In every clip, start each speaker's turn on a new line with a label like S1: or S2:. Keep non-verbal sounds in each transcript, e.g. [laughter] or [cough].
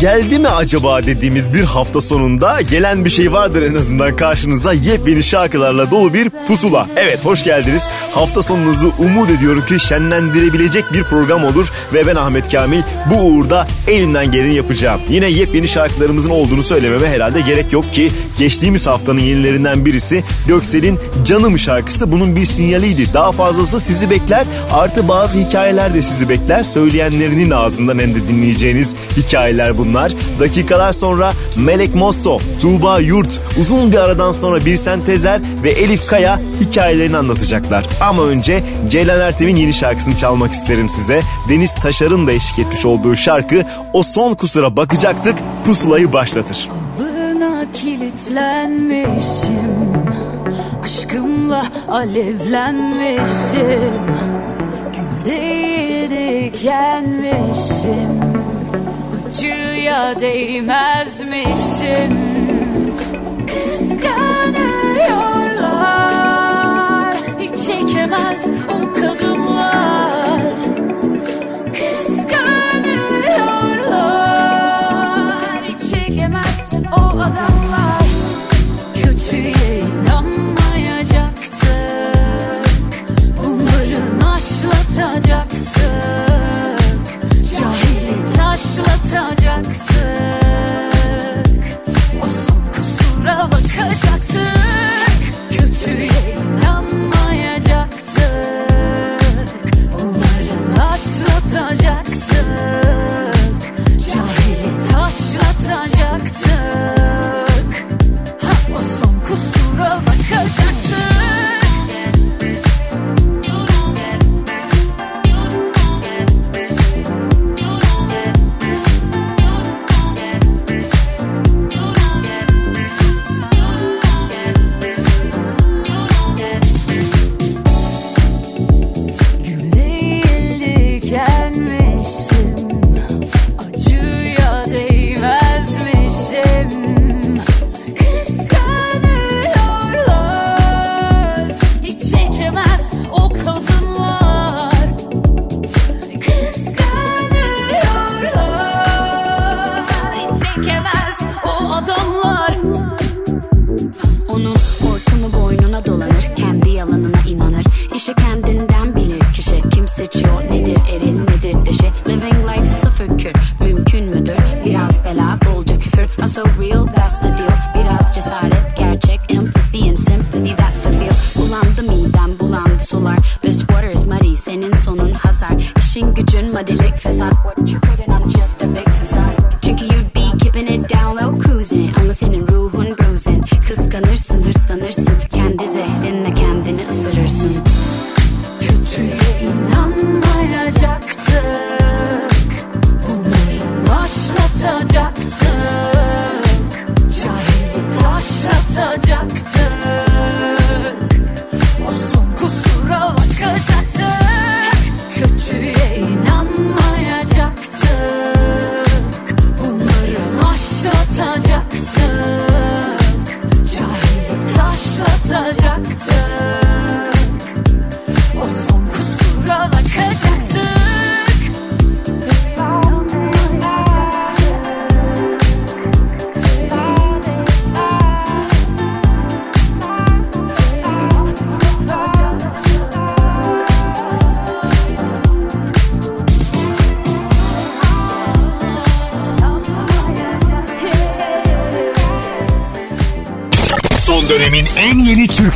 S1: geldi mi acaba dediğimiz bir hafta sonunda gelen bir şey vardır en azından karşınıza yepyeni şarkılarla dolu bir pusula. Evet hoş geldiniz. Hafta sonunuzu umut ediyorum ki şenlendirebilecek bir program olur ve ben Ahmet Kamil bu uğurda elimden geleni yapacağım. Yine yepyeni şarkılarımızın olduğunu söylememe herhalde gerek yok ki geçtiğimiz haftanın yenilerinden birisi Göksel'in Canım şarkısı bunun bir sinyaliydi. Daha fazlası sizi bekler artı bazı hikayeler de sizi bekler. Söyleyenlerinin ağzından hem de dinleyeceğiniz hikayeler bunlar. Dakikalar sonra Melek Mosso, Tuğba Yurt uzun bir aradan sonra Birsen Tezer ve Elif Kaya hikayelerini anlatacaklar. Ama önce Ceylan Ertem'in yeni şarkısını çalmak isterim size. Deniz Taşar'ın da eşlik etmiş olduğu şarkı O Son Kusura Bakacaktık pusulayı başlatır.
S2: Kapına kilitlenmişim Aşkımla alevlenmişim Gül değil dikenmişim Acıya değmezmişim Kıskanıyorlar Hiç çekemez o kadınlar. Kıskanıyorlar. Çekemez o adamlar. Kötüye inanmayacaktık Bunları naşlatacaktık Cahili taşlatacaktık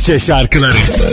S3: Türkçe şarkıları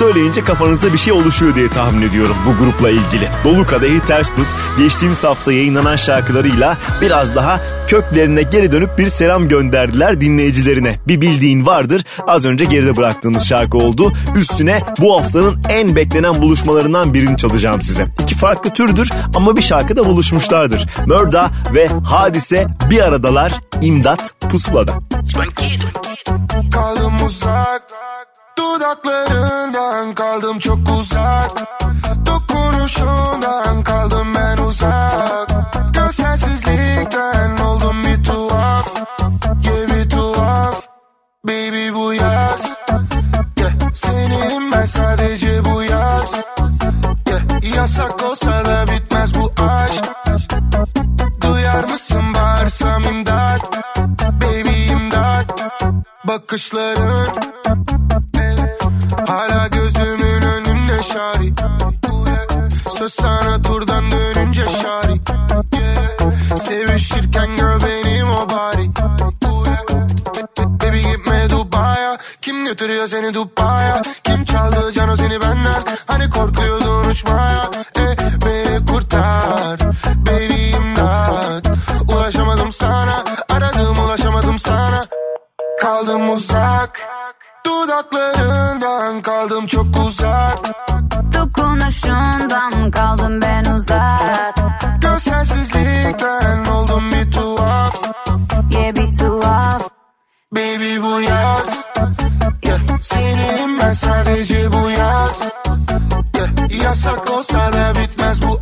S1: söyleyince kafanızda bir şey oluşuyor diye tahmin ediyorum bu grupla ilgili. Dolu Kadehi Ters Tut geçtiğimiz hafta yayınlanan şarkılarıyla biraz daha köklerine geri dönüp bir selam gönderdiler dinleyicilerine. Bir bildiğin vardır az önce geride bıraktığımız şarkı oldu. Üstüne bu haftanın en beklenen buluşmalarından birini çalacağım size. İki farklı türdür ama bir şarkıda buluşmuşlardır. Mörda ve Hadise bir aradalar İmdat Pusula'da.
S4: Kaldım uzak Dudaklarından kaldım çok uzak. Dokunuşundan kaldım ben uzak. Görselsizlikten oldum bir tuhaf Yeah bir tuhaf. Baby bu yaz yeah. Senin ben sadece bu yaz. Yeah. Yasak olsa da bitmez bu aşk. Duyar mısın bağırsam imdat? Baby imdat. Bakışların Sevişirken gör benim o bari. Baby gitme Dubai'ye Kim götürüyor seni Dubai'ye Kim çaldı cano seni benden? Hani korkuyordun uçmaya? Eh, Beni kurtar. Baby imdat. Ulaşamadım sana. Aradım ulaşamadım sana. Kaldım uzak. Dudaklarından kaldım çok uzak.
S5: Dokunuşundan kaldım ben uzak
S4: Görselsizlikten oldum bir tuhaf
S5: Yeah bir tuhaf
S4: Baby bu yaz yeah. Senin ben sadece bu yaz yeah. Yasak olsa da bitmez bu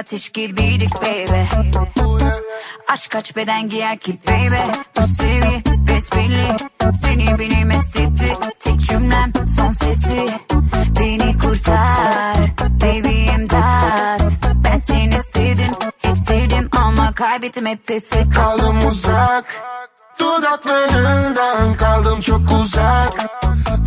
S5: ateş gibiydik baby. Aşk kaç beden giyer ki baby? Bu sevgi besbelli. Seni beni mest Tek cümlem son sesi. Beni kurtar Baby imdat. Ben seni sevdim Hep sevdim ama kaybettim hep pes
S4: Kaldım uzak Dudaklarından kaldım çok uzak.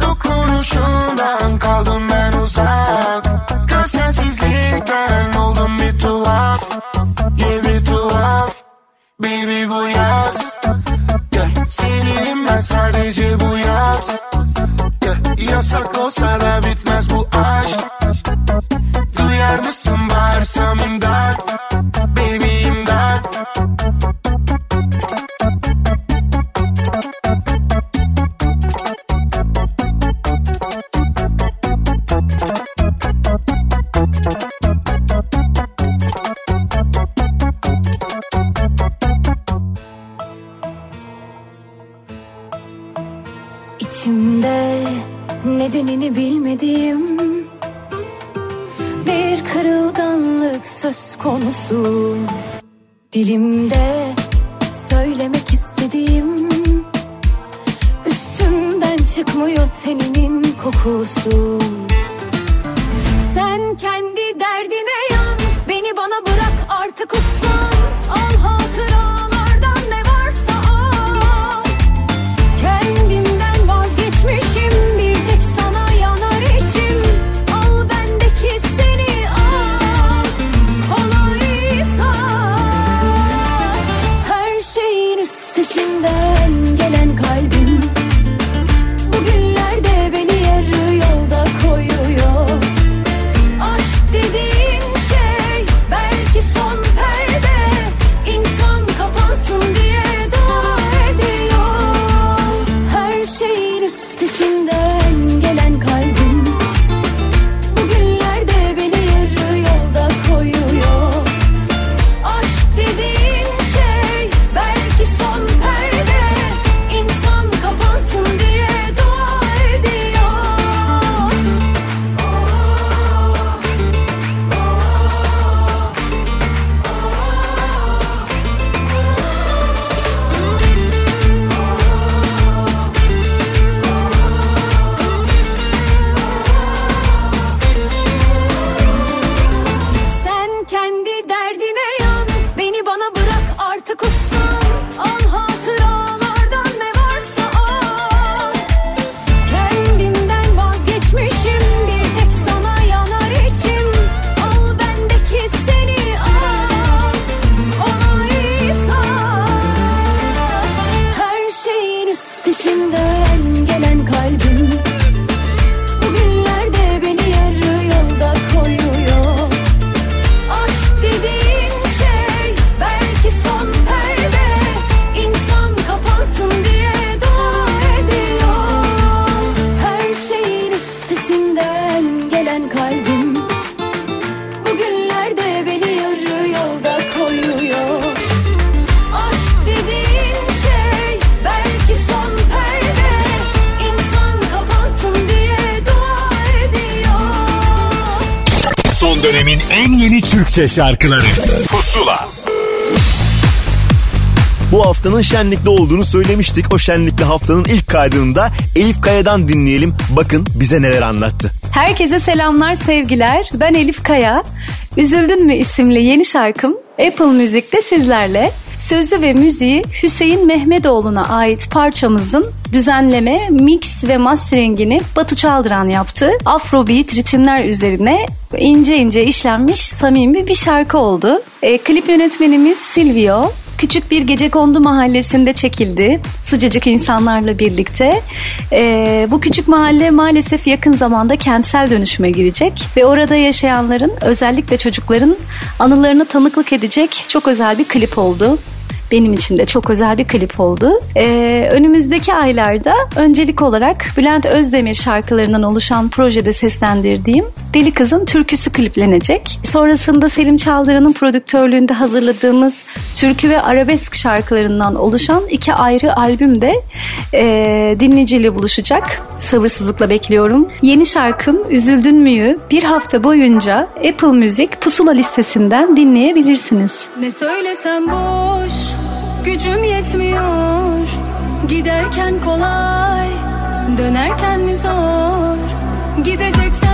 S4: Dokunuşundan kaldım ben uzak. Görselsizlikten oldum bir tuhaf. Yeah bir tuhaf. Baby bu yaz. Yeah. Senin ben sadece bu yaz. Yeah. Yasak olsa da bitmez bu aşk. Duyar mısın bağırsam imdat
S6: dönemin en yeni Türkçe şarkıları Pusula
S1: Bu haftanın şenlikli olduğunu söylemiştik. O şenlikli haftanın ilk kaydını da Elif Kaya'dan dinleyelim. Bakın bize neler anlattı.
S7: Herkese selamlar, sevgiler. Ben Elif Kaya. Üzüldün mü isimli yeni şarkım Apple Müzik'te sizlerle. Sözü ve müziği Hüseyin Mehmetoğlu'na ait parçamızın düzenleme, mix ve masteringini Batu Çaldıran yaptı. Afrobeat ritimler üzerine ince ince işlenmiş samimi bir şarkı oldu. E, klip yönetmenimiz Silvio. Küçük bir gece kondu mahallesinde çekildi. Sıcacık insanlarla birlikte. Ee, bu küçük mahalle maalesef yakın zamanda kentsel dönüşüme girecek. Ve orada yaşayanların özellikle çocukların anılarını tanıklık edecek çok özel bir klip oldu benim için de çok özel bir klip oldu. Ee, önümüzdeki aylarda öncelik olarak Bülent Özdemir şarkılarından oluşan projede seslendirdiğim Deli Kız'ın türküsü kliplenecek. Sonrasında Selim Çaldıran'ın prodüktörlüğünde hazırladığımız türkü ve arabesk şarkılarından oluşan iki ayrı albüm de e, dinleyiciyle buluşacak. Sabırsızlıkla bekliyorum. Yeni şarkım Üzüldün Mü'yü bir hafta boyunca Apple Music pusula listesinden dinleyebilirsiniz.
S8: Ne söylesem boş Gücüm yetmiyor. Giderken kolay Dönerken mi zor? Gideceksen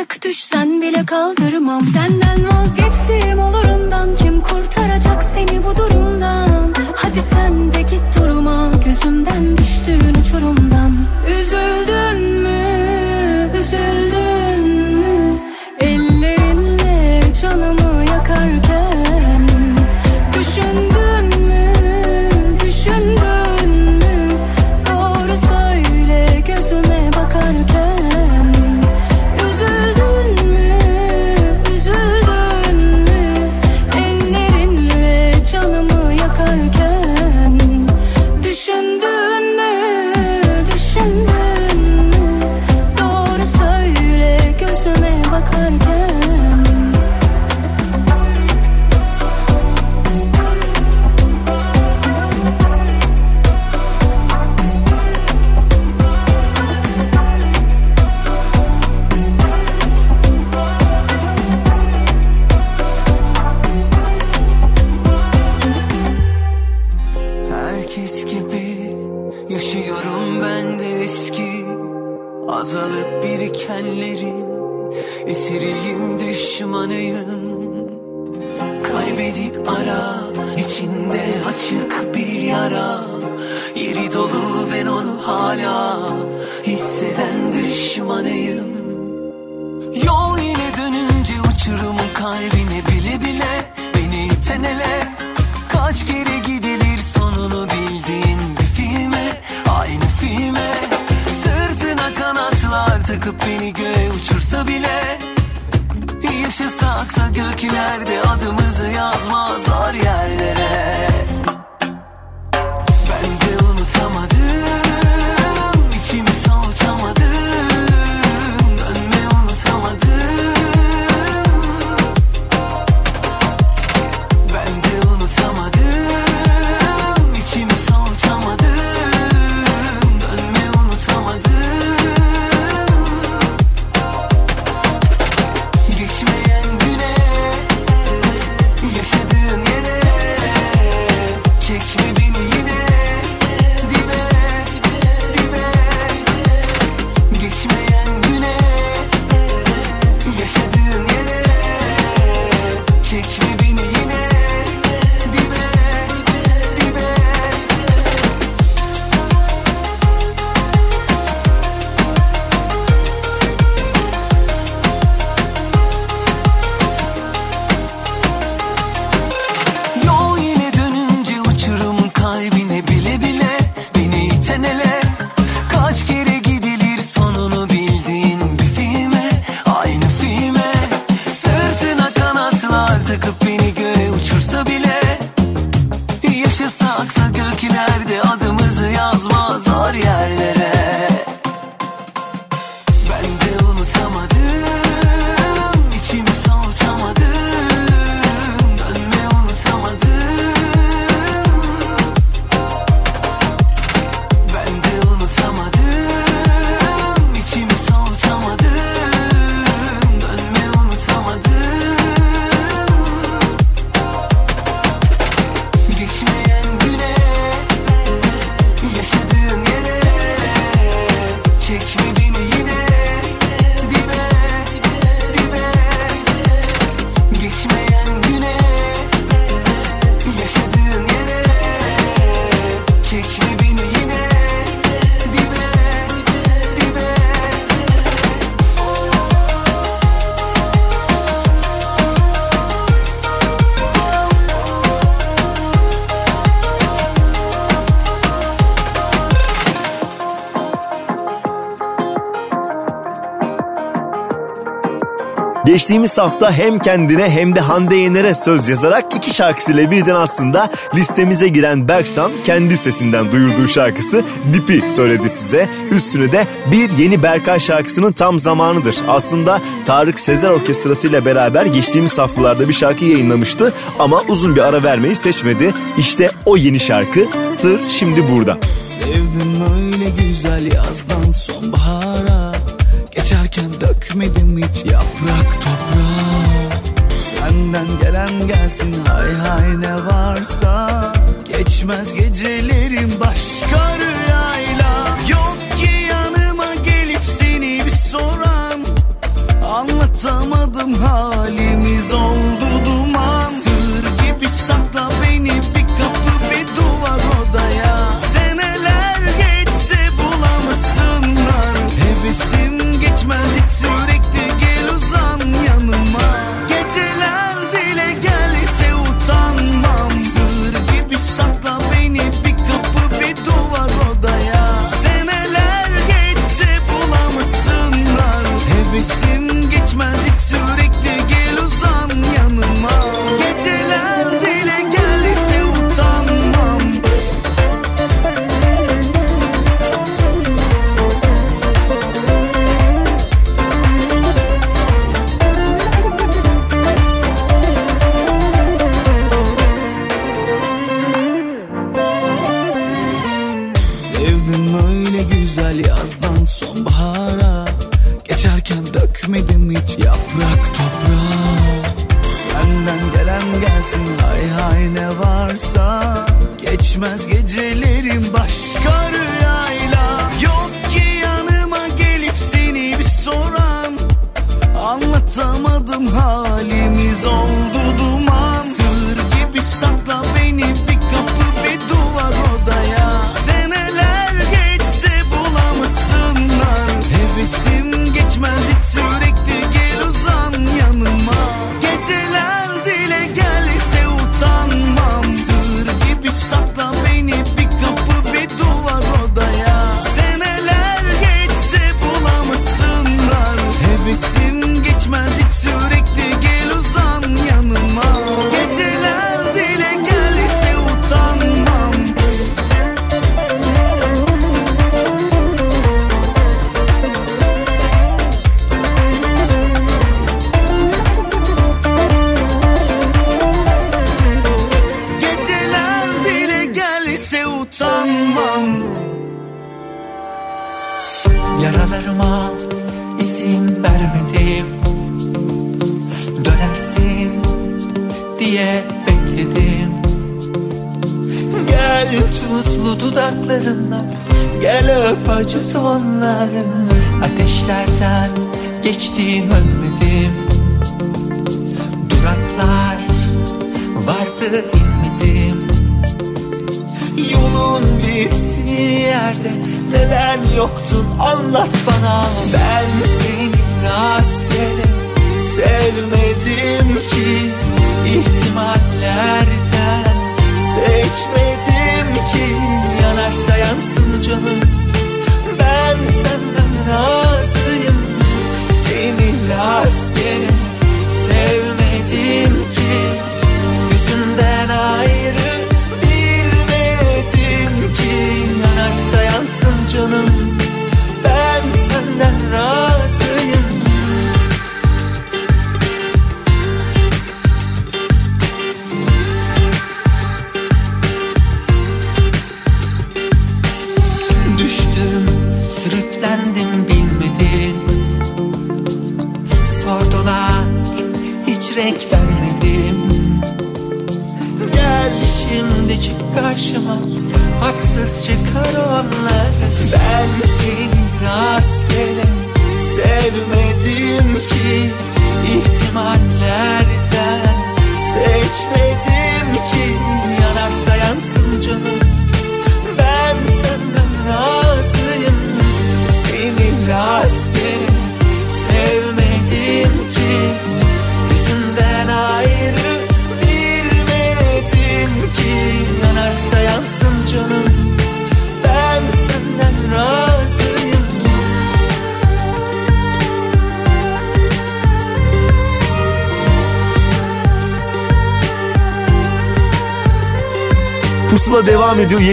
S8: Artık düşsen bile kaldırmam. Senden vazgeçtim olurundan Kim kurtaracak seni bu durumdan
S1: Geçtiğimiz hafta hem kendine hem de Hande Yener'e söz yazarak iki şarkısıyla birden aslında listemize giren Berksan kendi sesinden duyurduğu şarkısı Dip'i söyledi size. Üstüne de bir yeni Berkay şarkısının tam zamanıdır. Aslında Tarık Sezer Orkestrası ile beraber geçtiğimiz haftalarda bir şarkı yayınlamıştı ama uzun bir ara vermeyi seçmedi. İşte o yeni şarkı Sır şimdi burada.
S9: Sevdim öyle güzel yazdan sonra gelsin hay hay ne varsa. Geçmez gecelerim başka.
S1: 着。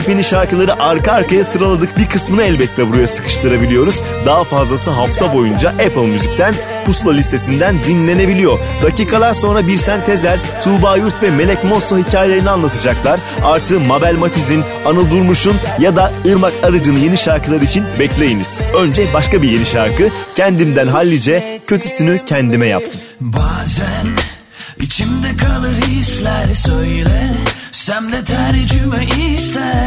S1: Yepyeni şarkıları arka arkaya sıraladık. Bir kısmını elbette buraya sıkıştırabiliyoruz. Daha fazlası hafta boyunca Apple Müzik'ten Pusula listesinden dinlenebiliyor. Dakikalar sonra Birsen Tezer, Tuğba Yurt ve Melek Mosso hikayelerini anlatacaklar. Artı Mabel Matiz'in, Anıl Durmuş'un ya da Irmak Arıcı'nın yeni şarkılar için bekleyiniz. Önce başka bir yeni şarkı. Kendimden hallice, kötüsünü kendime yaptım.
S10: Bazen içimde kalır hisler söyle Sem de tercüme ister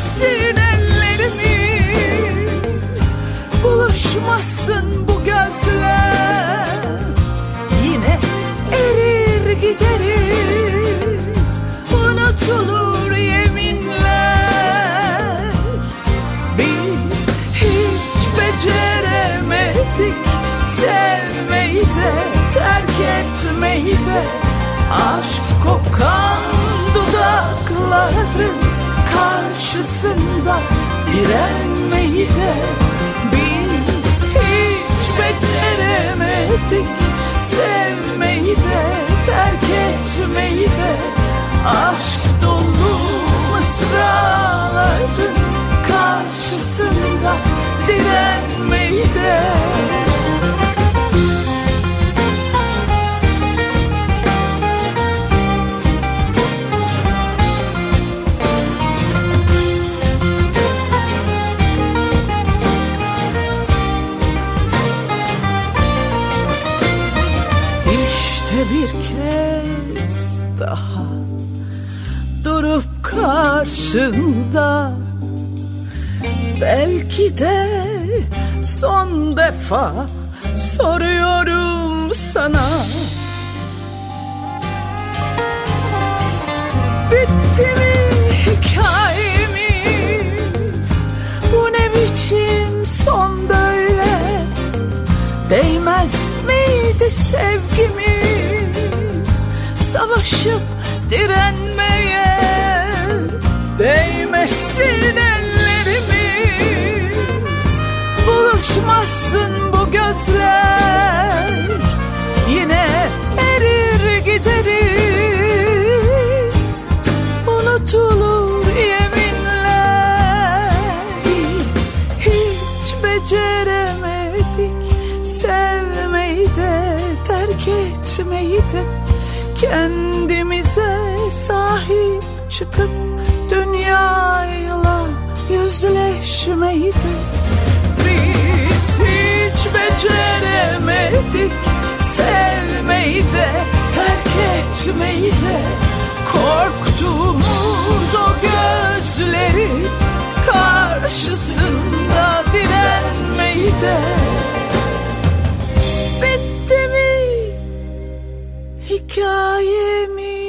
S11: Değmesin ellerimiz, buluşmasın bu gözler. Yine erir gideriz, unutulur yeminler. Biz hiç beceremedik sevmeyi de terk etmeyi de aşk kokan dudakların karşısında direnmeyi de biz hiç beceremedik. Sevmeyi de terk etmeyi de aşk dolu mısraların karşısında direnmeyi de
S12: karşında. Belki de son defa soruyorum sana. Bitti mi hikayemiz? Bu ne biçim son böyle? Değmez miydi sevgimiz? Savaşıp direnmeye Değmesin ellerimiz. Buluşmazsın bu gözler. Yine erir gideriz. Unutulur yeminler. Hiç beceremedik. Sevmeyi de terk etmeyi de. Kendimize sahip çıkıp Dünyayla yüzleşmeyi de Biz hiç beceremedik Sevmeyi de terk etmeyi de Korktuğumuz o gözleri Karşısında direnmeyi de Bitti mi hikayemiz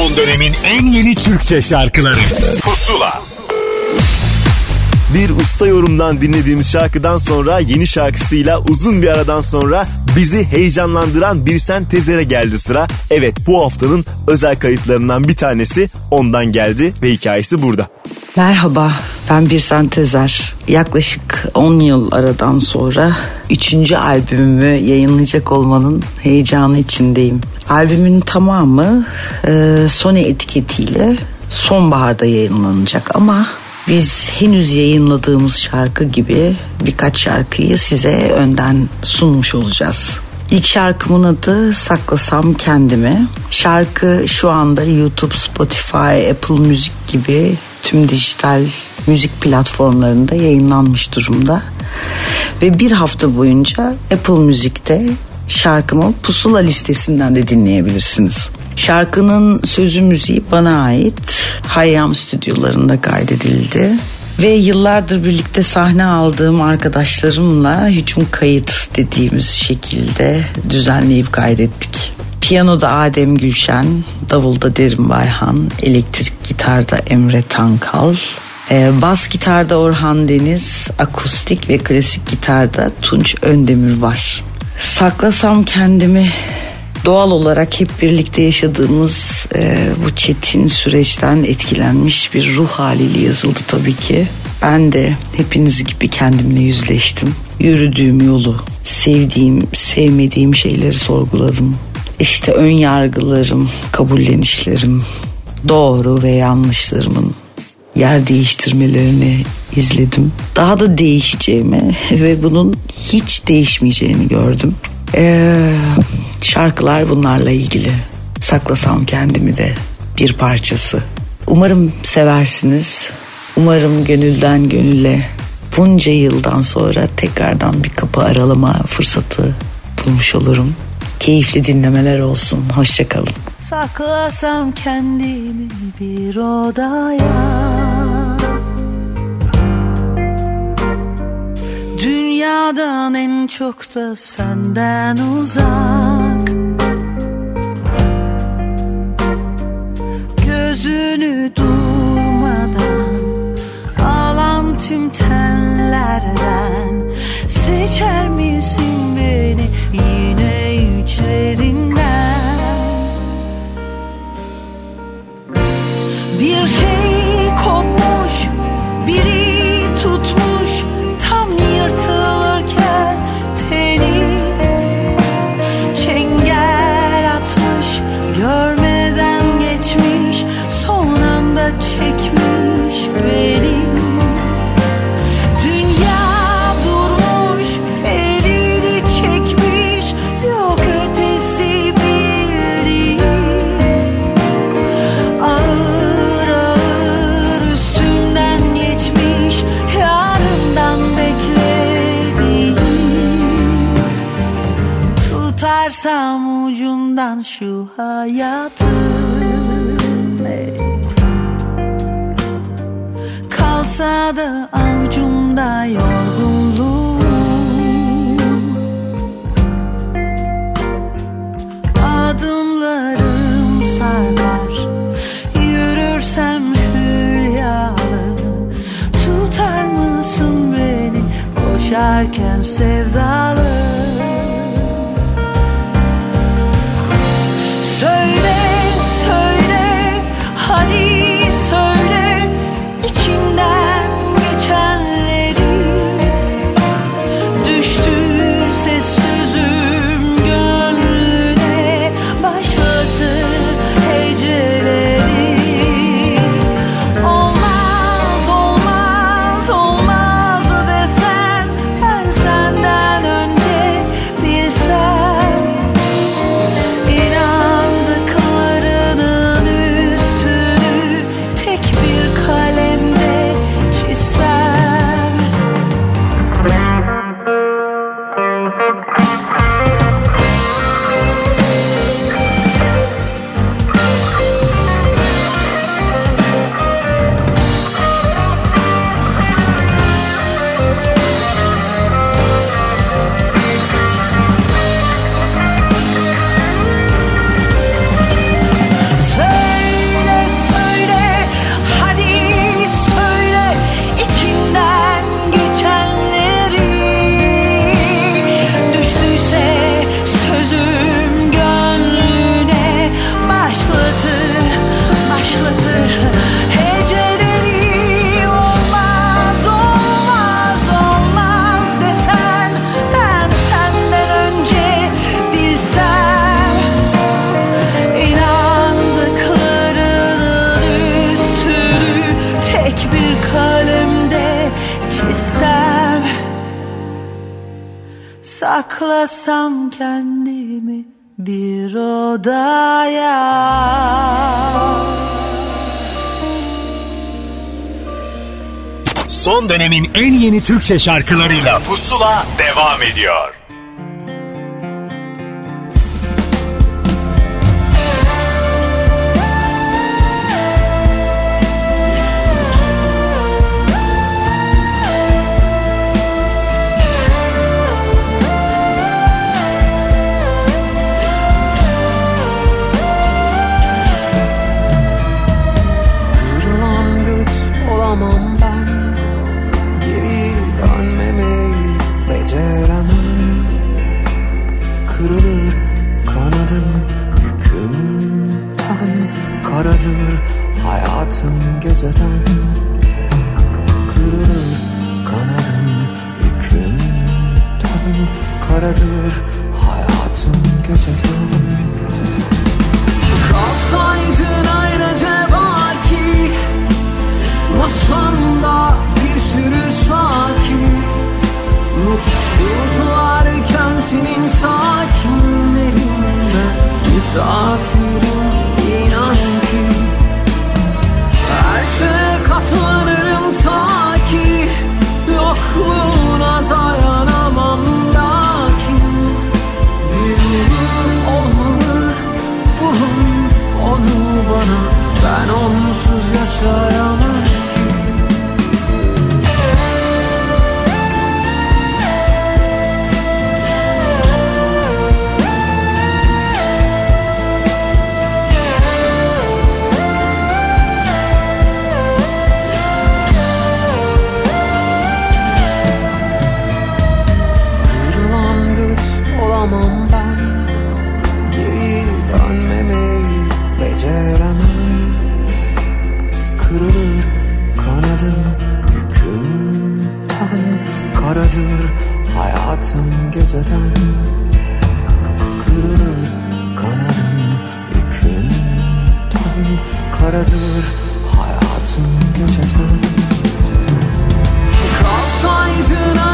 S6: Son dönemin en yeni Türkçe şarkıları Pusula
S1: Bir usta yorumdan dinlediğimiz şarkıdan sonra yeni şarkısıyla uzun bir aradan sonra bizi heyecanlandıran bir sen tezere geldi sıra. Evet bu haftanın özel kayıtlarından bir tanesi ondan geldi ve hikayesi burada.
S13: Merhaba, ben bir sentezer. Yaklaşık 10 yıl aradan sonra 3. albümümü yayınlayacak olmanın heyecanı içindeyim. Albümün tamamı e, Sony etiketiyle sonbaharda yayınlanacak ama biz henüz yayınladığımız şarkı gibi birkaç şarkıyı size önden sunmuş olacağız. İlk şarkımın adı Saklasam Kendimi. Şarkı şu anda YouTube, Spotify, Apple Müzik gibi tüm dijital müzik platformlarında yayınlanmış durumda. Ve bir hafta boyunca Apple Müzik'te şarkımı pusula listesinden de dinleyebilirsiniz. Şarkının sözü müziği bana ait. Hayyam stüdyolarında kaydedildi. Ve yıllardır birlikte sahne aldığım arkadaşlarımla hücum kayıt dediğimiz şekilde düzenleyip kaydettik. Piyanoda Adem Gülşen, davulda Derin Bayhan, elektrik gitarda Emre Tankal, e, bas gitarda Orhan Deniz, akustik ve klasik gitarda Tunç Öndemir var. Saklasam kendimi doğal olarak hep birlikte yaşadığımız e, bu çetin süreçten etkilenmiş bir ruh haliyle yazıldı tabii ki. Ben de hepiniz gibi kendimle yüzleştim. Yürüdüğüm yolu, sevdiğim, sevmediğim şeyleri sorguladım. İşte ön yargılarım, kabullenişlerim, doğru ve yanlışlarımın yer değiştirmelerini izledim. Daha da değişeceğimi [laughs] ve bunun hiç değişmeyeceğini gördüm. Ee, şarkılar bunlarla ilgili. Saklasam kendimi de bir parçası. Umarım seversiniz. Umarım gönülden gönüle bunca yıldan sonra tekrardan bir kapı aralama fırsatı bulmuş olurum. Keyifli dinlemeler olsun. Hoşçakalın.
S12: Saklasam kendimi bir odaya. Dünyadan en çok da senden uzak. Gözünü durmadan alan tüm tenlerden Seçer misin beni yine
S10: Saklasam kendimi bir odaya
S3: Son dönemin en yeni Türkçe şarkılarıyla Pusula devam ediyor.
S14: Karadır hayatım geceden. Kırılır kanadım yükümden. Karadır hayatım geceden.
S15: Kalsaydın ayrıca baki Masamda bir sürü sakin Mutsuzlar kentinin sakinlerinde Misafirim katlanırım ta ki Yokluğuna dayanamam lakin yolum olmalı bulun onu bana. Ben onsuz yaşayamam Karadır hayatım geceden. Kırılır kanadım yükümden. Karadır hayatım geceden. Kalsaydın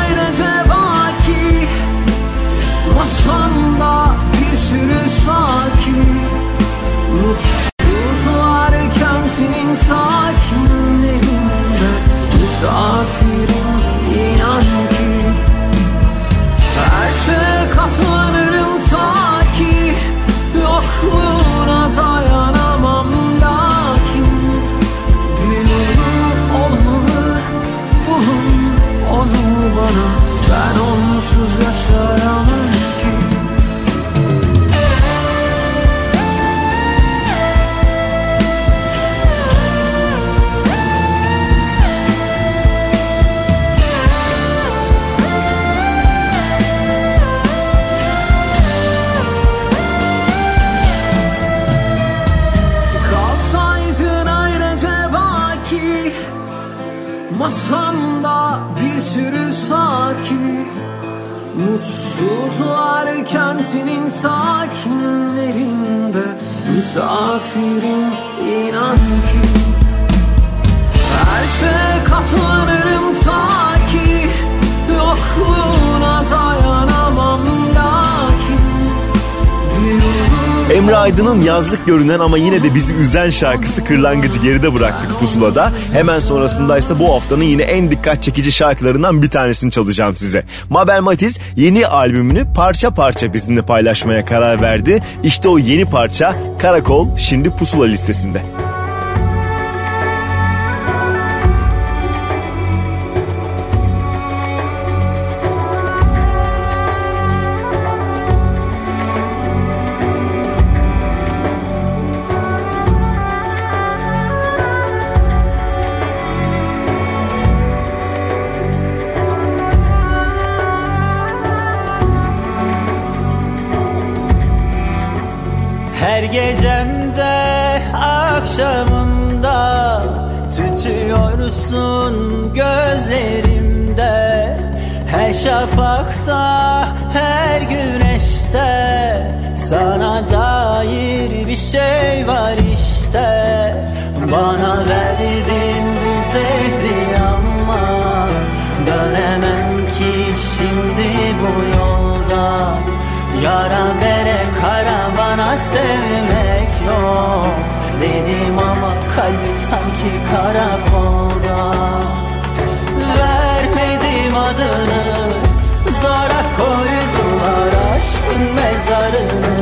S1: yazlık görünen ama yine de bizi üzen şarkısı Kırlangıcı geride bıraktık pusulada. Hemen sonrasında ise bu haftanın yine en dikkat çekici şarkılarından bir tanesini çalacağım size. Mabel Matiz yeni albümünü parça parça bizimle paylaşmaya karar verdi. İşte o yeni parça Karakol şimdi pusula listesinde.
S16: Gecemde akşamımda Tütüyorsun gözlerimde. Her şafakta her güneşte Sana dair bir şey var işte. Bana verdin bu zehri ama Dönemem ki şimdi bu yolda. Yara bere karavana sevmek yok. Dedim ama kalbim sanki karakolda. Vermedim adını Zora koydular aşkın mezarını.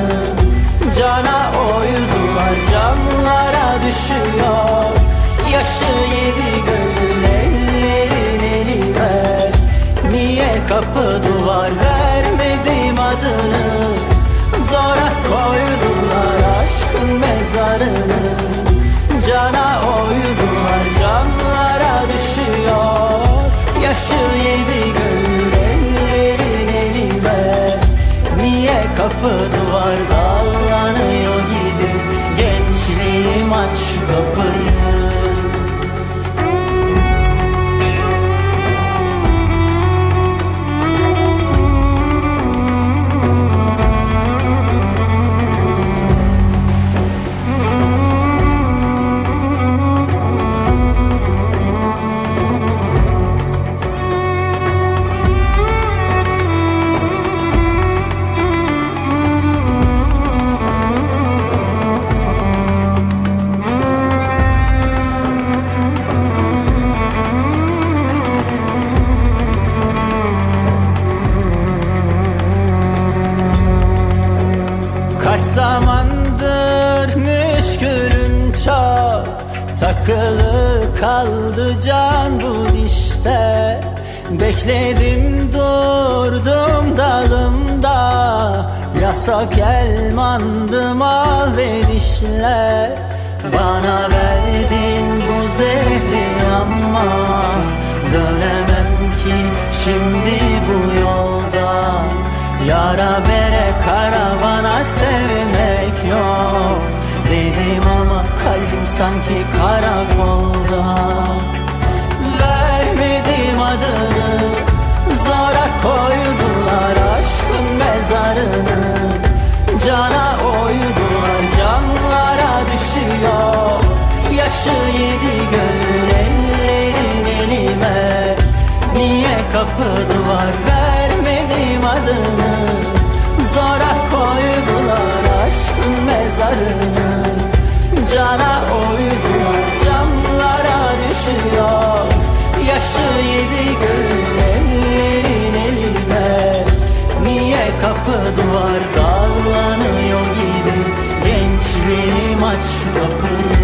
S16: Cana oydular camlara düşüyor. Yaşı Yaşı yedi göğün ellerin eli ver Niye kapı duvar Takılı kaldı can bu dişte Bekledim durdum dalımda. Yasak elmandım al ve dişle Bana verdin bu zehri ama Dönemem ki şimdi bu yolda. Yara bere karavana sevmek yok. Dedim ama sanki karakolda. Vermedim adını Zora koydular aşkın mezarını. Cana oydular camlara düşüyor. Yaşı yedi göğün ellerin elime. Niye kapı duvar vermedim adını? Zora koydular aşkın mezarını Cana oydular camlara düşüyor. Yaşı yedi göğün ellerin elime Niye kapı duvar dallanıyor gibi? Gençliğim aç kapıyı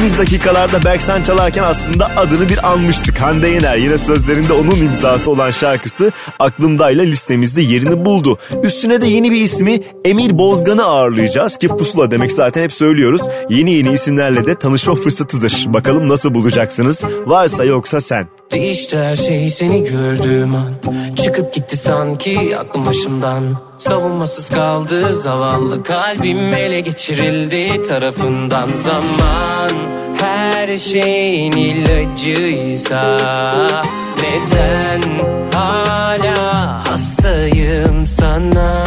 S1: Geçtiğimiz dakikalarda Berksan çalarken aslında adını bir anmıştık. Hande Yener yine sözlerinde onun imzası olan şarkısı aklımdayla listemizde yerini buldu. Üstüne de yeni bir ismi Emir Bozgan'ı ağırlayacağız ki pusula demek zaten hep söylüyoruz. Yeni yeni isimlerle de tanışma fırsatıdır. Bakalım nasıl bulacaksınız? Varsa yoksa sen.
S10: Değişti her şey seni gördüğüm an. Çıkıp gitti sanki aklım başımdan. Savunmasız kaldı zavallı kalbim ele geçirildi tarafından. Zaman her şeyin ilacıysa Neden hala hastayım sana?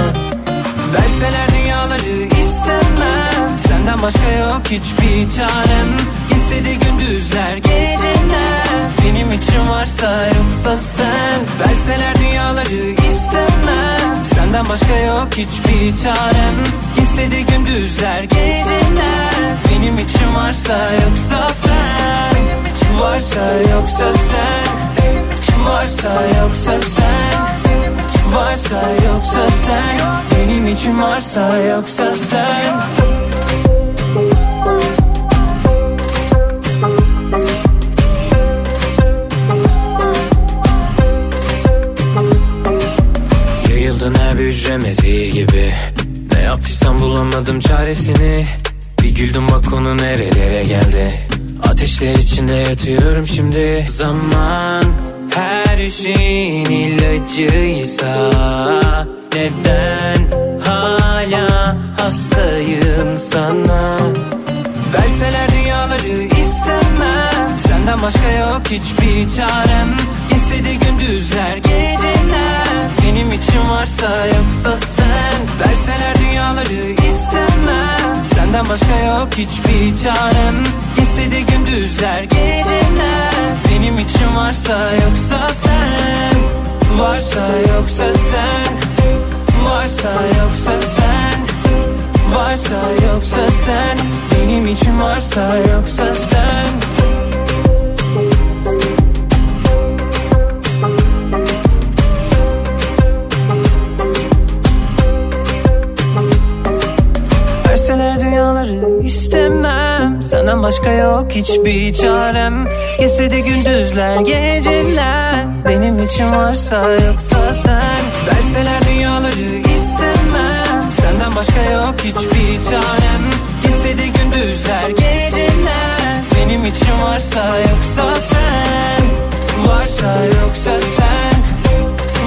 S10: Verseler dünyaları istemem Senden başka yok hiçbir çarem. Gitse de gündüzler geceler Benim için varsa yoksa sen. Verseler dünyaları istemem. Senden başka yok hiçbir çarem. Gitse de gündüzler geceler. Benim için varsa yoksa sen. Varsa yoksa sen. Varsa yoksa sen. Varsa yoksa sen. Benim için varsa yoksa sen Yayıldın her bir hücreme zehir gibi. Ne yaptıysam bulamadım çaresini. Bir güldüm bak konu nerelere geldi. Ateşler içinde yatıyorum şimdi. Zaman her şeyin ilacıysa Neden hala hastayım sana? Verseler dünyaları istemem. Senden başka yok hiçbir çarem. Gelse de gündüzler geceler için varsa yoksa sen. Verseler dünyaları istemem. Senden başka yok hiçbir çarem. Gelse de gündüzler geceler. Benim için varsa yoksa sen. Varsa yoksa sen. Varsa yoksa sen. Varsa yoksa sen. Benim için varsa yoksa sen Senden başka yok hiçbir çarem. Gelse de gündüzler geceler. Benim için varsa yoksa sen. Verseler dünyaları istemem. Senden başka yok hiçbir çarem. Gelse de gündüzler geceler. Benim için varsa yoksa sen. Varsa yoksa sen.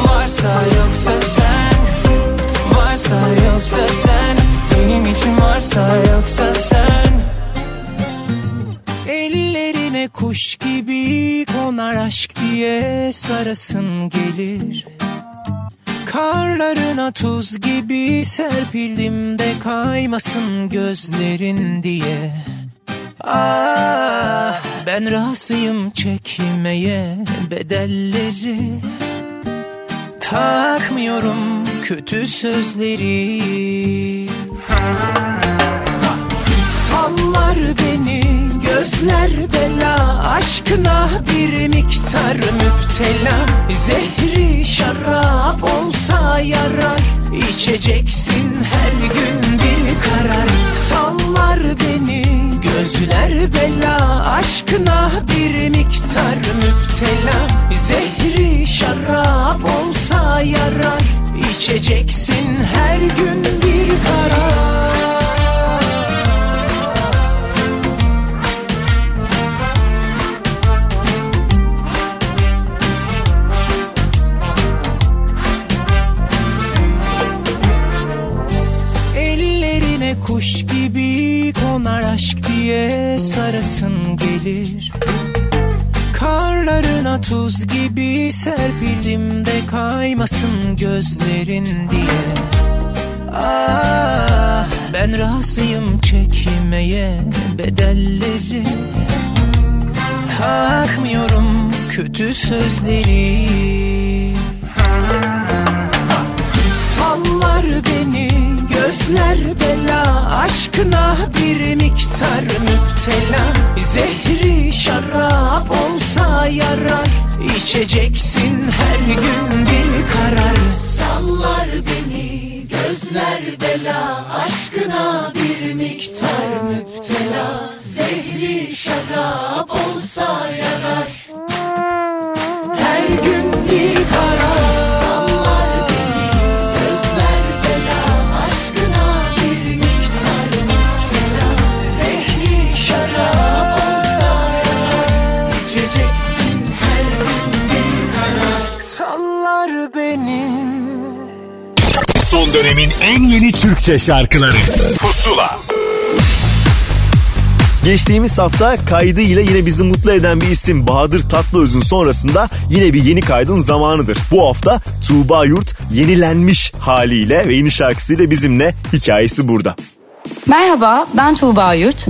S10: Varsa yoksa sen. Varsa yoksa sen. Benim için varsa yoksa
S17: Kuş gibi konar aşk diye sarasın gelir. Karlarına tuz gibi serpildim de kaymasın gözlerin diye. Ah ben razıyım çekmeye bedelleri. Takmıyorum kötü sözleri. Sallar beni gözler bela Aşkına bir miktar müptela. Zehri şarap olsa yarar İçeceksin her gün bir karar. Sallar beni gözler bela Aşkına bir miktar müptela. Zehri şarap olsa yarar İçeceksin her gün bir karar Ellerine kuş gibi konar aşk diye sarasın gelir. Karlarına tuz gibi serpildim de kaymasın gözlerin diye. Ah ben razıyım çekmeye bedelleri. Takmıyorum kötü sözleri. Sallar beni gözler bela Aşkına bir miktar müptela. Zehri şarap olsa yarar İçeceksin her gün bir karar.
S12: Sallar beni gözler bela Aşkına bir miktar müptela. Zehri şarap olsa yarar.
S17: Her gün bir karar
S6: dönemin en yeni Türkçe şarkıları Pusula
S1: Geçtiğimiz hafta kaydı ile yine bizi mutlu eden bir isim Bahadır Tatlıöz'ün sonrasında yine bir yeni kaydın zamanıdır. Bu hafta Tuğba Yurt yenilenmiş haliyle ve yeni şarkısıyla bizimle hikayesi burada.
S18: Merhaba ben Tuğba Yurt.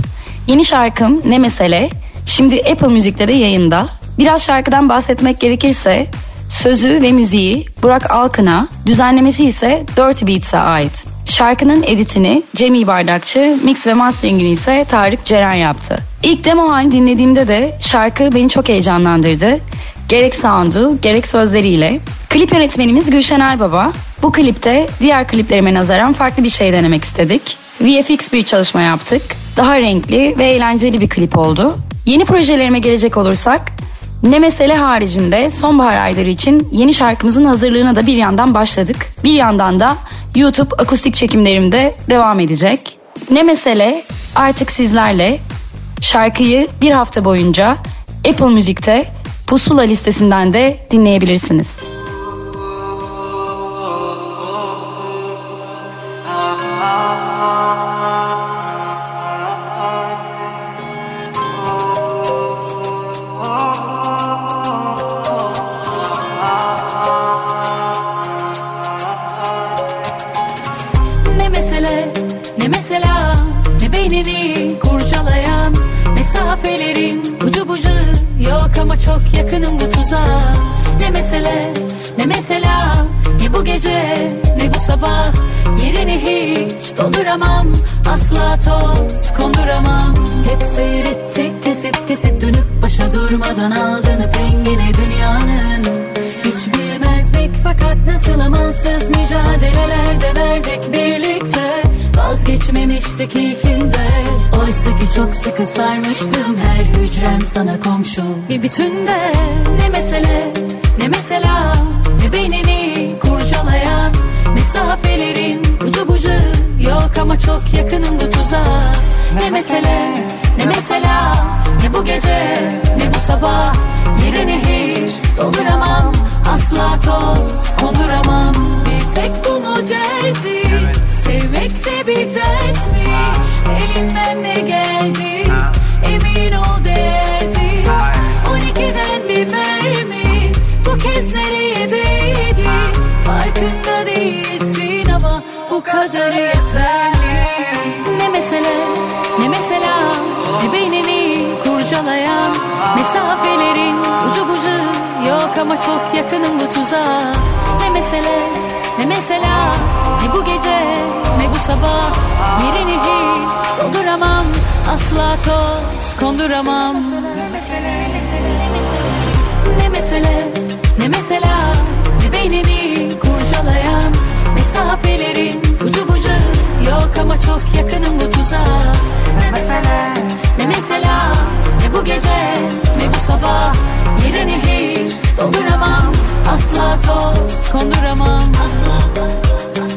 S18: Yeni şarkım Ne Mesele şimdi Apple Müzik'te de yayında. Biraz şarkıdan bahsetmek gerekirse sözü ve müziği Burak Alkın'a, düzenlemesi ise Dirty Beats'e ait. Şarkının editini Cemil Bardakçı, mix ve masteringini ise Tarık Ceren yaptı. İlk demo halini dinlediğimde de şarkı beni çok heyecanlandırdı. Gerek sound'u gerek sözleriyle. Klip yönetmenimiz Gülşen Aybaba. Bu klipte diğer kliplerime nazaran farklı bir şey denemek istedik. VFX bir çalışma yaptık. Daha renkli ve eğlenceli bir klip oldu. Yeni projelerime gelecek olursak ne mesele haricinde sonbahar ayları için yeni şarkımızın hazırlığına da bir yandan başladık. Bir yandan da YouTube akustik çekimlerimde devam edecek. Ne mesele artık sizlerle. Şarkıyı bir hafta boyunca Apple Müzik'te Pusula listesinden de dinleyebilirsiniz.
S12: Ne mesela? Ne beynini kurcalayan mesafelerin ucu bucu? Yok ama çok yakınım bu tuzağa ne mesele? Ne mesela? Ne bu gece? Ne bu sabah? Yerini hiç dolduramam. Asla toz konduramam. Hep seyrettik kesit kesit dönüp başa durmadan aldanıp rengine dünyanın. Hiç bilmezdik fakat nasıl amansız mücadelelerde verdik birlikte Vazgeçmemiştik ilkinde. Oysa ki çok sıkı sarmıştım her hücrem sana komşu. Bir bütünde ne mesele ne mesela ne beynini kurcalayan Mesafelerin ucu bucu yok ama çok yakınım bu tuzağa Ne mesele ne mesela ne bu gece ne bu sabah. Yerini hiç dolduramam asla toz konduramam. Bir tek bu mu derdi sevmek de bir dertmiş. Elinden ne geldi? Emin ol değerdi 12'den bir mermi bu kez nereye değdi? Farkında değilsin ama bu kadar yeterli. Ne mesele ne mesela ne beynini kurcalayan Mesafelerin ucu bucu. Yok ama çok yakınım bu tuzağa. Ne mesele ne mesela ne bu gece ne bu sabah. Yerini hiç dolduramam asla toz konduramam. Ne mesele ne mesela ne beynini kurcalayan Mesafelerin ucu bucu yok ama çok yakınım bu tuzağa. Ne mesele? Ne mesela ne bu gece? Ne bu sabah? Yerini hiç dolduramam. Asla toz konduramam. asla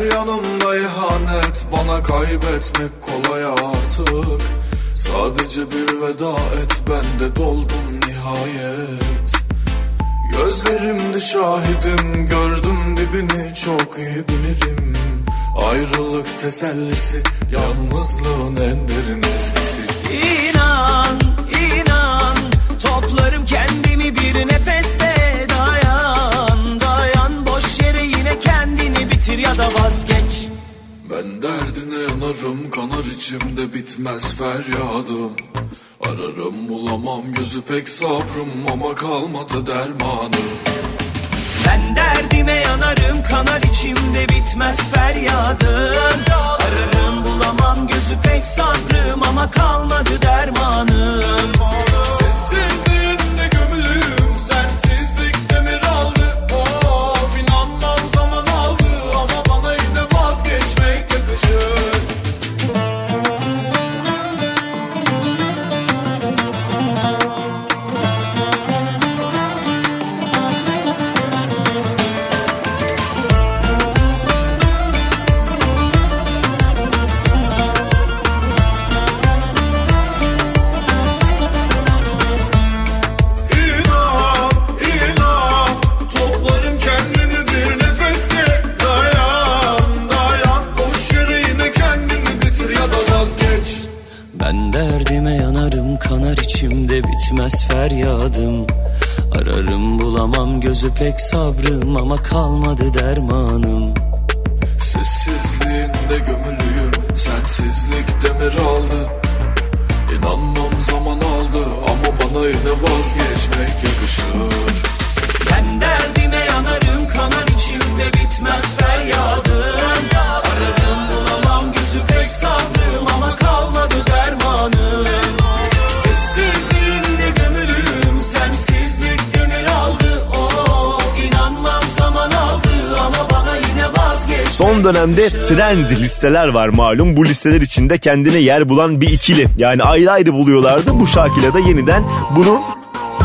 S19: Her yanımda ihanet bana kaybetmek kolay artık. Sadece bir veda et ben de doldum nihayet. Gözlerimde şahidim gördüm dibini çok iyi bilirim. Ayrılık tesellisi yalnızlığın en derin ezgisi.
S10: İnan, inan Toplarım kendimi bir nefeste
S19: Ben derdine yanarım kanar içimde bitmez feryadım. Ararım bulamam gözü pek sabrım ama kalmadı dermanım.
S10: Ben derdime yanarım kanar içimde bitmez feryadım. Ararım bulamam gözü pek sabrım ama kalmadı dermanım.
S19: Sessizliğinde gömülüyüm
S10: bitmez feryadım. Ararım bulamam gözü pek sabrım ama kalmadı dermanım.
S19: Sessizliğinde gömülüyüm sensizlik demir aldı. İnanmam zaman aldı ama bana yine vazgeçmek yakışır.
S15: Ben derdime yanarım kanar içimde bitmez feryadım. Ararım bulamam gözü pek sabrım
S1: dönemde trend listeler var malum. Bu listeler içinde kendine yer bulan bir ikili. Yani ayrı ayrı buluyorlardı. Bu şarkıyla da yeniden bunu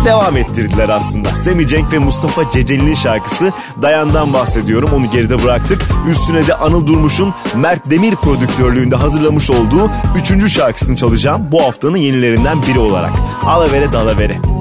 S1: devam ettirdiler aslında. Semi Cenk ve Mustafa Ceceli'nin şarkısı Dayan'dan bahsediyorum. Onu geride bıraktık. Üstüne de Anıl Durmuş'un Mert Demir prodüktörlüğünde hazırlamış olduğu üçüncü şarkısını çalacağım. Bu haftanın yenilerinden biri olarak. Alavere Dalavere.
S10: Dalavere.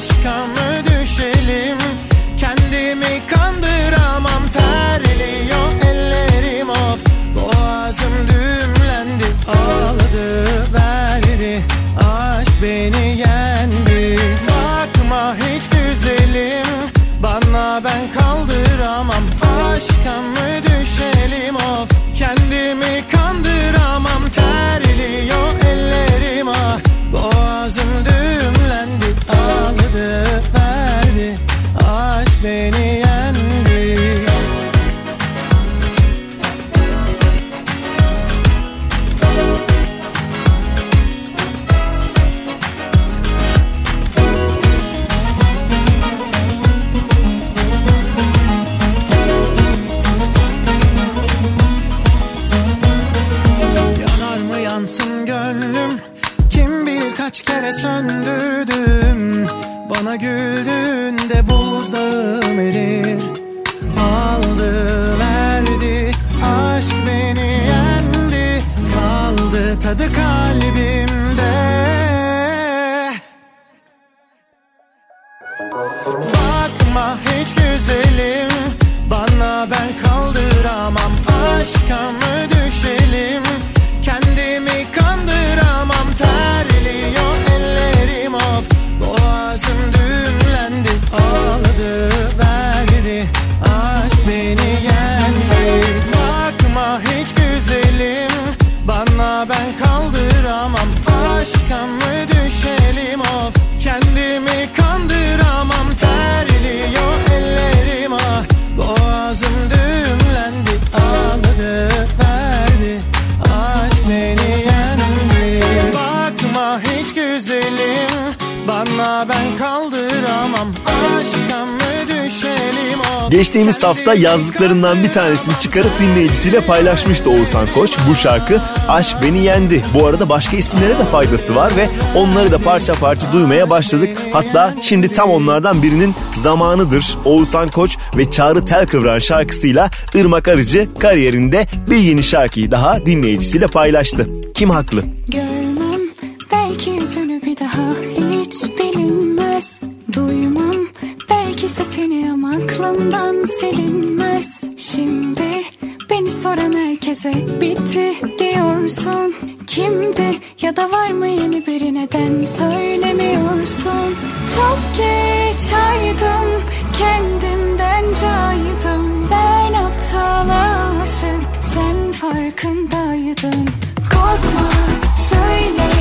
S20: aşka mı düşelim? Kendimi kandıramam. Terliyor ellerim of. Boğazım düğümlendi ağladı verdi. Aşk beni yendi. Bakma hiç güzelim. Bana ben kaldıramam. Aşka mı söndürdüm Bana güldün.
S1: Geçtiğimiz hafta yazdıklarından bir tanesini çıkarıp dinleyicisiyle paylaşmıştı Oğuzhan Koç. Bu şarkı Aşk Beni Yendi. Bu arada başka isimlere de faydası var ve onları da parça parça duymaya başladık. Hatta şimdi tam onlardan birinin zamanıdır. Oğuzhan Koç ve Çağrı Telkıvran şarkısıyla Irmak Arıcı kariyerinde bir yeni şarkıyı daha dinleyicisiyle paylaştı. Kim haklı?
S8: Görmem belki yüzünü bir daha hiç bilinmez Duymam belki sesini ama aklımdan silinmez. Şimdi beni soran herkese bitti diyorsun. Kimdi ya da var mı yeni biri? Neden söylemiyorsun? Çok geç aydım kendimden caydım. Ben aptal aşık sen farkındaydın. Korkma söyle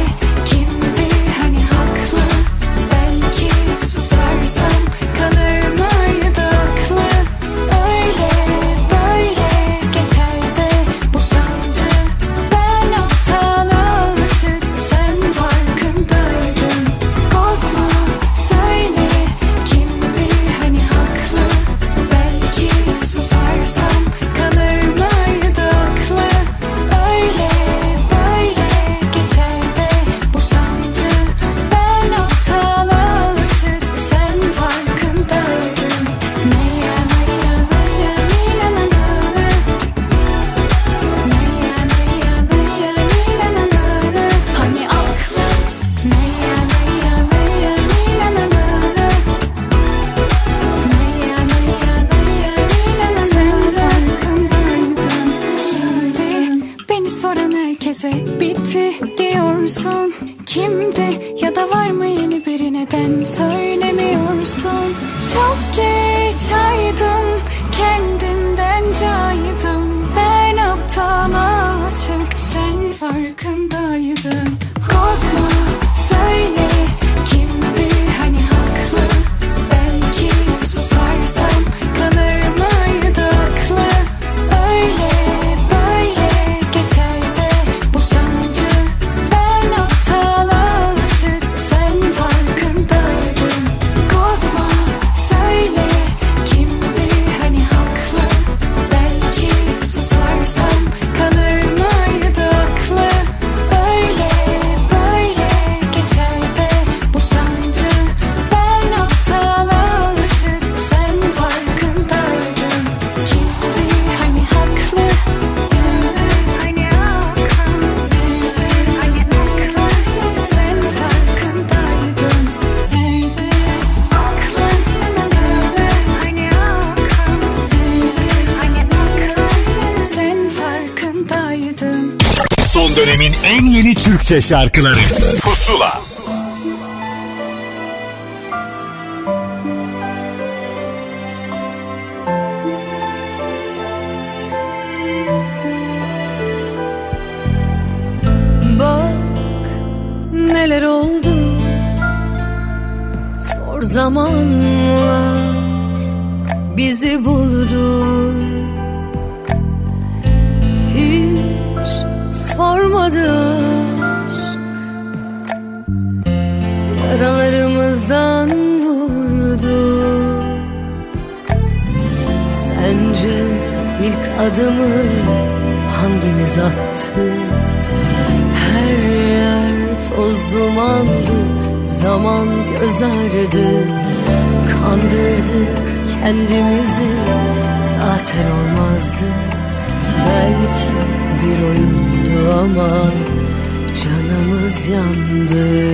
S3: Türkçe şarkıları. Pusula.
S21: Bak neler oldu. Zor zamanlar bizi buldu adımı hangimiz attı? Her yer toz dumandı Zaman göz ağrıdı Kandırdık kendimizi Zaten olmazdı. Belki bir oyundu ama Canımız yandı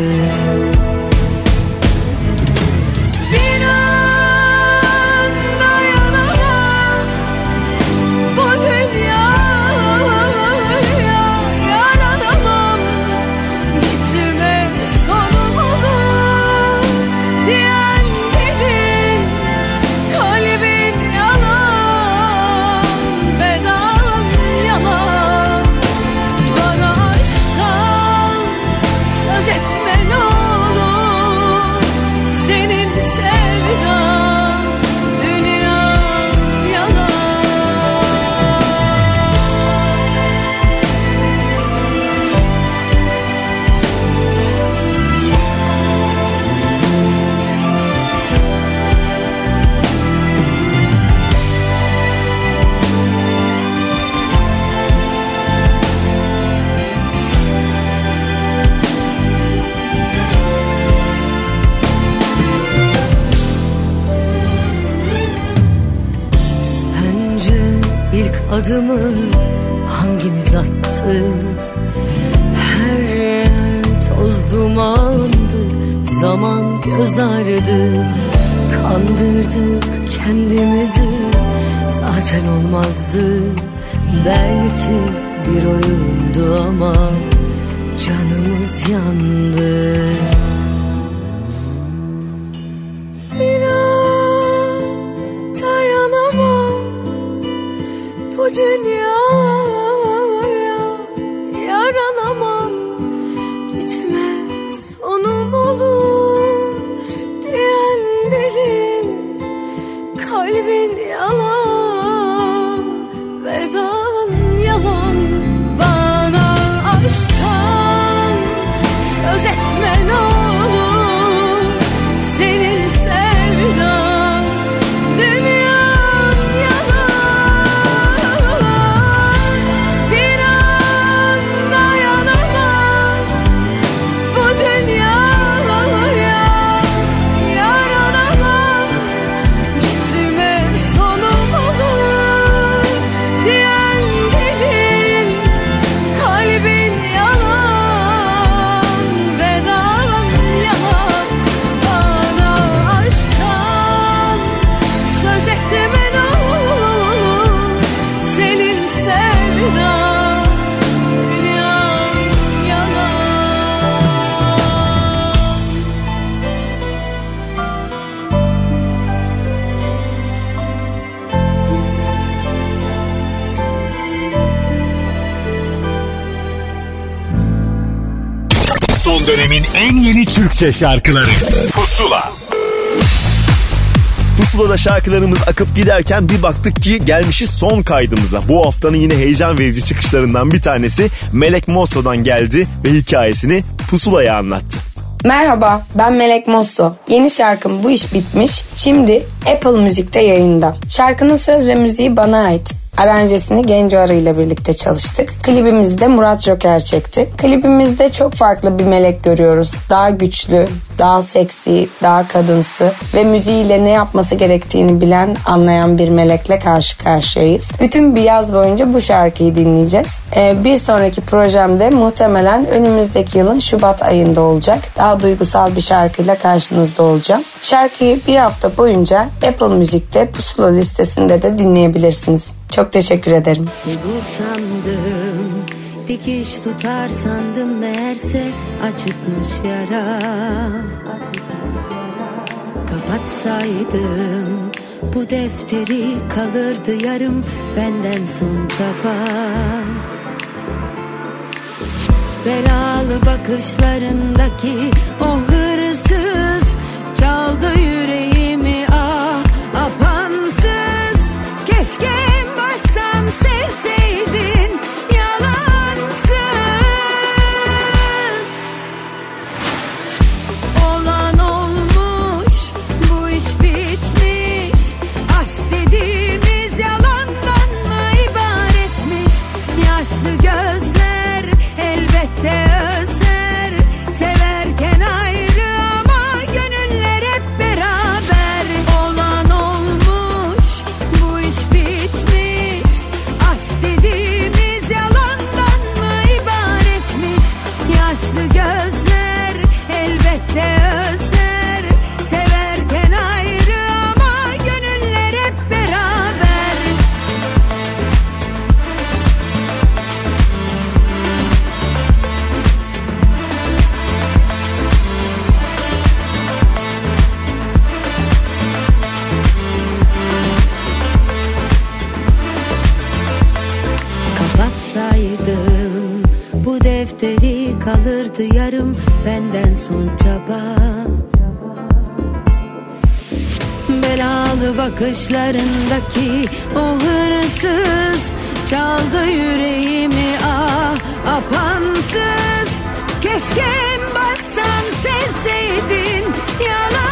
S12: adımı hangimiz attı? Her yer toz dumandı Zaman göz ağrıdı. Kandırdık kendimizi Zaten olmazdı. Belki bir oyundu ama Canımız yandı
S3: Türkçe şarkıları Pusula
S1: Pusula'da şarkılarımız akıp giderken bir baktık ki gelmişiz son kaydımıza. Bu haftanın yine heyecan verici çıkışlarından bir tanesi Melek Mosso'dan geldi ve hikayesini Pusula'ya anlattı.
S22: Merhaba ben Melek Mosso. Yeni şarkım Bu iş Bitmiş şimdi Apple Müzik'te yayında. Şarkının söz ve müziği bana ait. Aranjesini Genco Arı ile birlikte çalıştık. Klibimizde Murat Joker çekti. Klibimizde çok farklı bir melek görüyoruz. Daha güçlü, daha seksi, daha kadınsı ve müziğiyle ne yapması gerektiğini bilen, anlayan bir melekle karşı karşıyayız. Bütün bir yaz boyunca bu şarkıyı dinleyeceğiz. Ee, bir sonraki projemde muhtemelen önümüzdeki yılın Şubat ayında olacak. Daha duygusal bir şarkıyla karşınızda olacağım. Şarkıyı bir hafta boyunca Apple Müzik'te Pusula listesinde de dinleyebilirsiniz. Çok teşekkür ederim.
S12: Sandım Dikiş tutar sandım meğerse. Acıtmış yara. Kapatsaydım bu defteri kalırdı yarım benden son çaba Belalı bakışlarındaki o hırsız çaldı yüreğimi bakışlarındaki o hırsız çaldı yüreğimi ah apansız. Keşke baştan sevseydin yalansız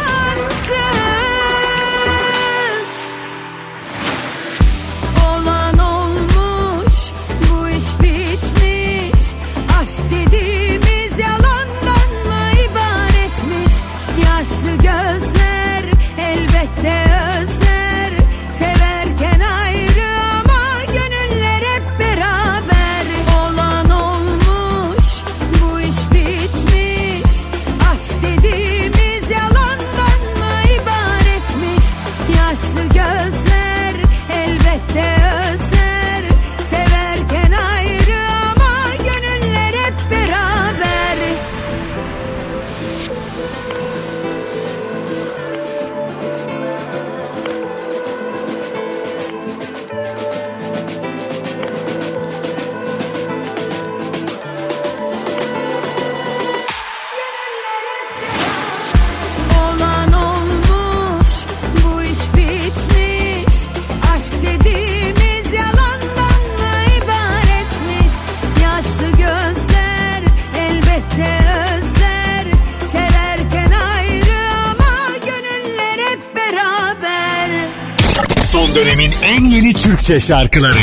S6: dönemin en yeni Türkçe şarkıları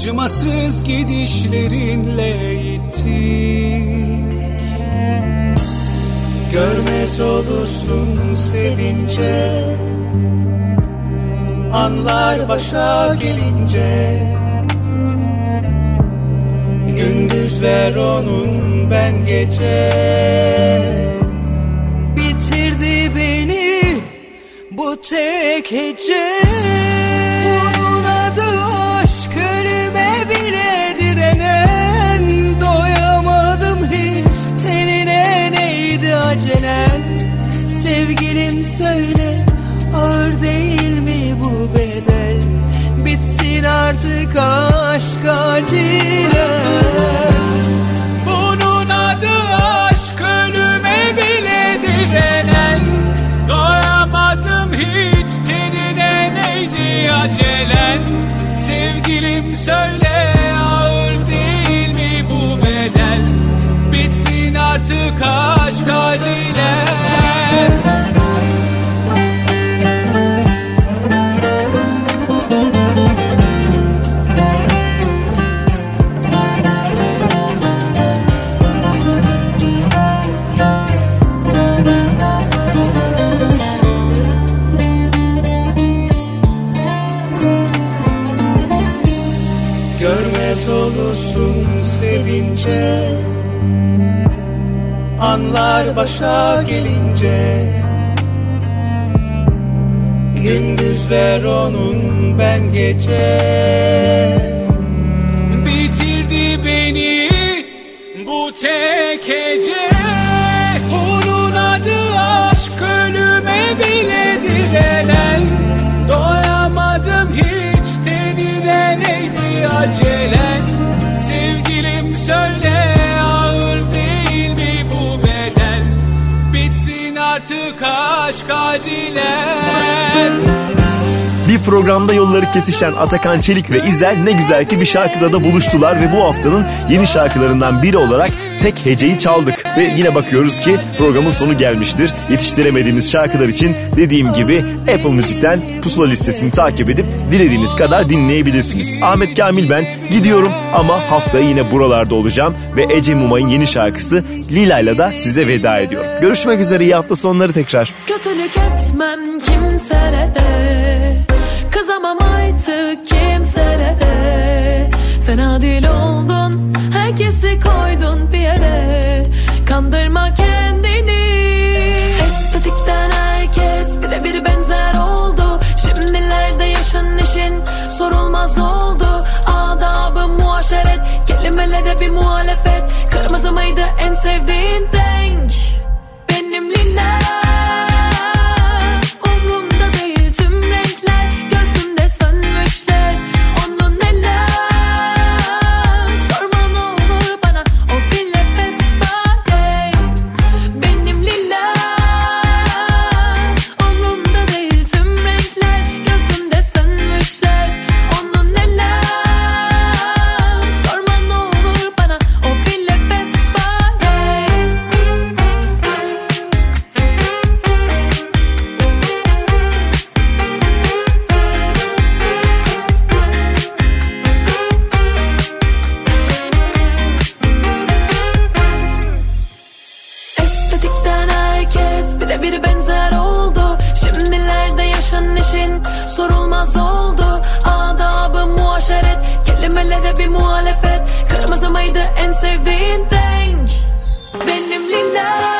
S23: Acımasız gidişlerinle gittik
S9: Görmez olursun sevince Anlar başa gelince. Gündüzler onun ben gece. Bitirdi beni bu tek hece Sevgilim söyle ağır değil mi bu bedel? Bitsin artık aşk acilen.
S23: Bunun adı aşk ölüme bile direnen. Doyamadım hiç tenine acelen? Sevgilim söyle ağır değil mi bu bedel? Bitsin artık aşk acilen
S9: sevince Anlar başa gelince. Gündüzler onun ben gece.
S23: Bitirdi beni bu tek hece Bunun adı aşk ölüme bile direnen Doyamadım hiç tenine neydi acelen söyle ağır değil mi bu beden Bitsin artık aşk acilen.
S1: Bir programda yolları kesişen Atakan Çelik ve İzel ne güzel ki bir şarkıda da buluştular ve bu haftanın yeni şarkılarından biri olarak tek heceyi çaldık. Ve yine bakıyoruz ki programın sonu gelmiştir. Yetiştiremediğimiz şarkılar için dediğim gibi Apple Müzik'ten pusula listesini takip edip dilediğiniz kadar dinleyebilirsiniz. Ahmet Kamil ben gidiyorum ama haftaya yine buralarda olacağım ve Ece Mumay'ın yeni şarkısı Lila'yla da size veda ediyorum. Görüşmek üzere iyi hafta sonları tekrar.
S12: Kötülük etmem kimselere Kızamam artık kimselere Sen adil oldun Herkesi koydun bir yere. Kandırma kendini. Estetikten herkes birebir benzer oldu. Şimdilerde yaşın işin sorulmaz oldu. Adabı muaşeret Kelimelere bir muhalefet. Kırmızı mıydı en sevdiğin renk. Benim lila kelimelere bir muhalefet. Kırmızı mıydı en sevdiğin renk. Benim lila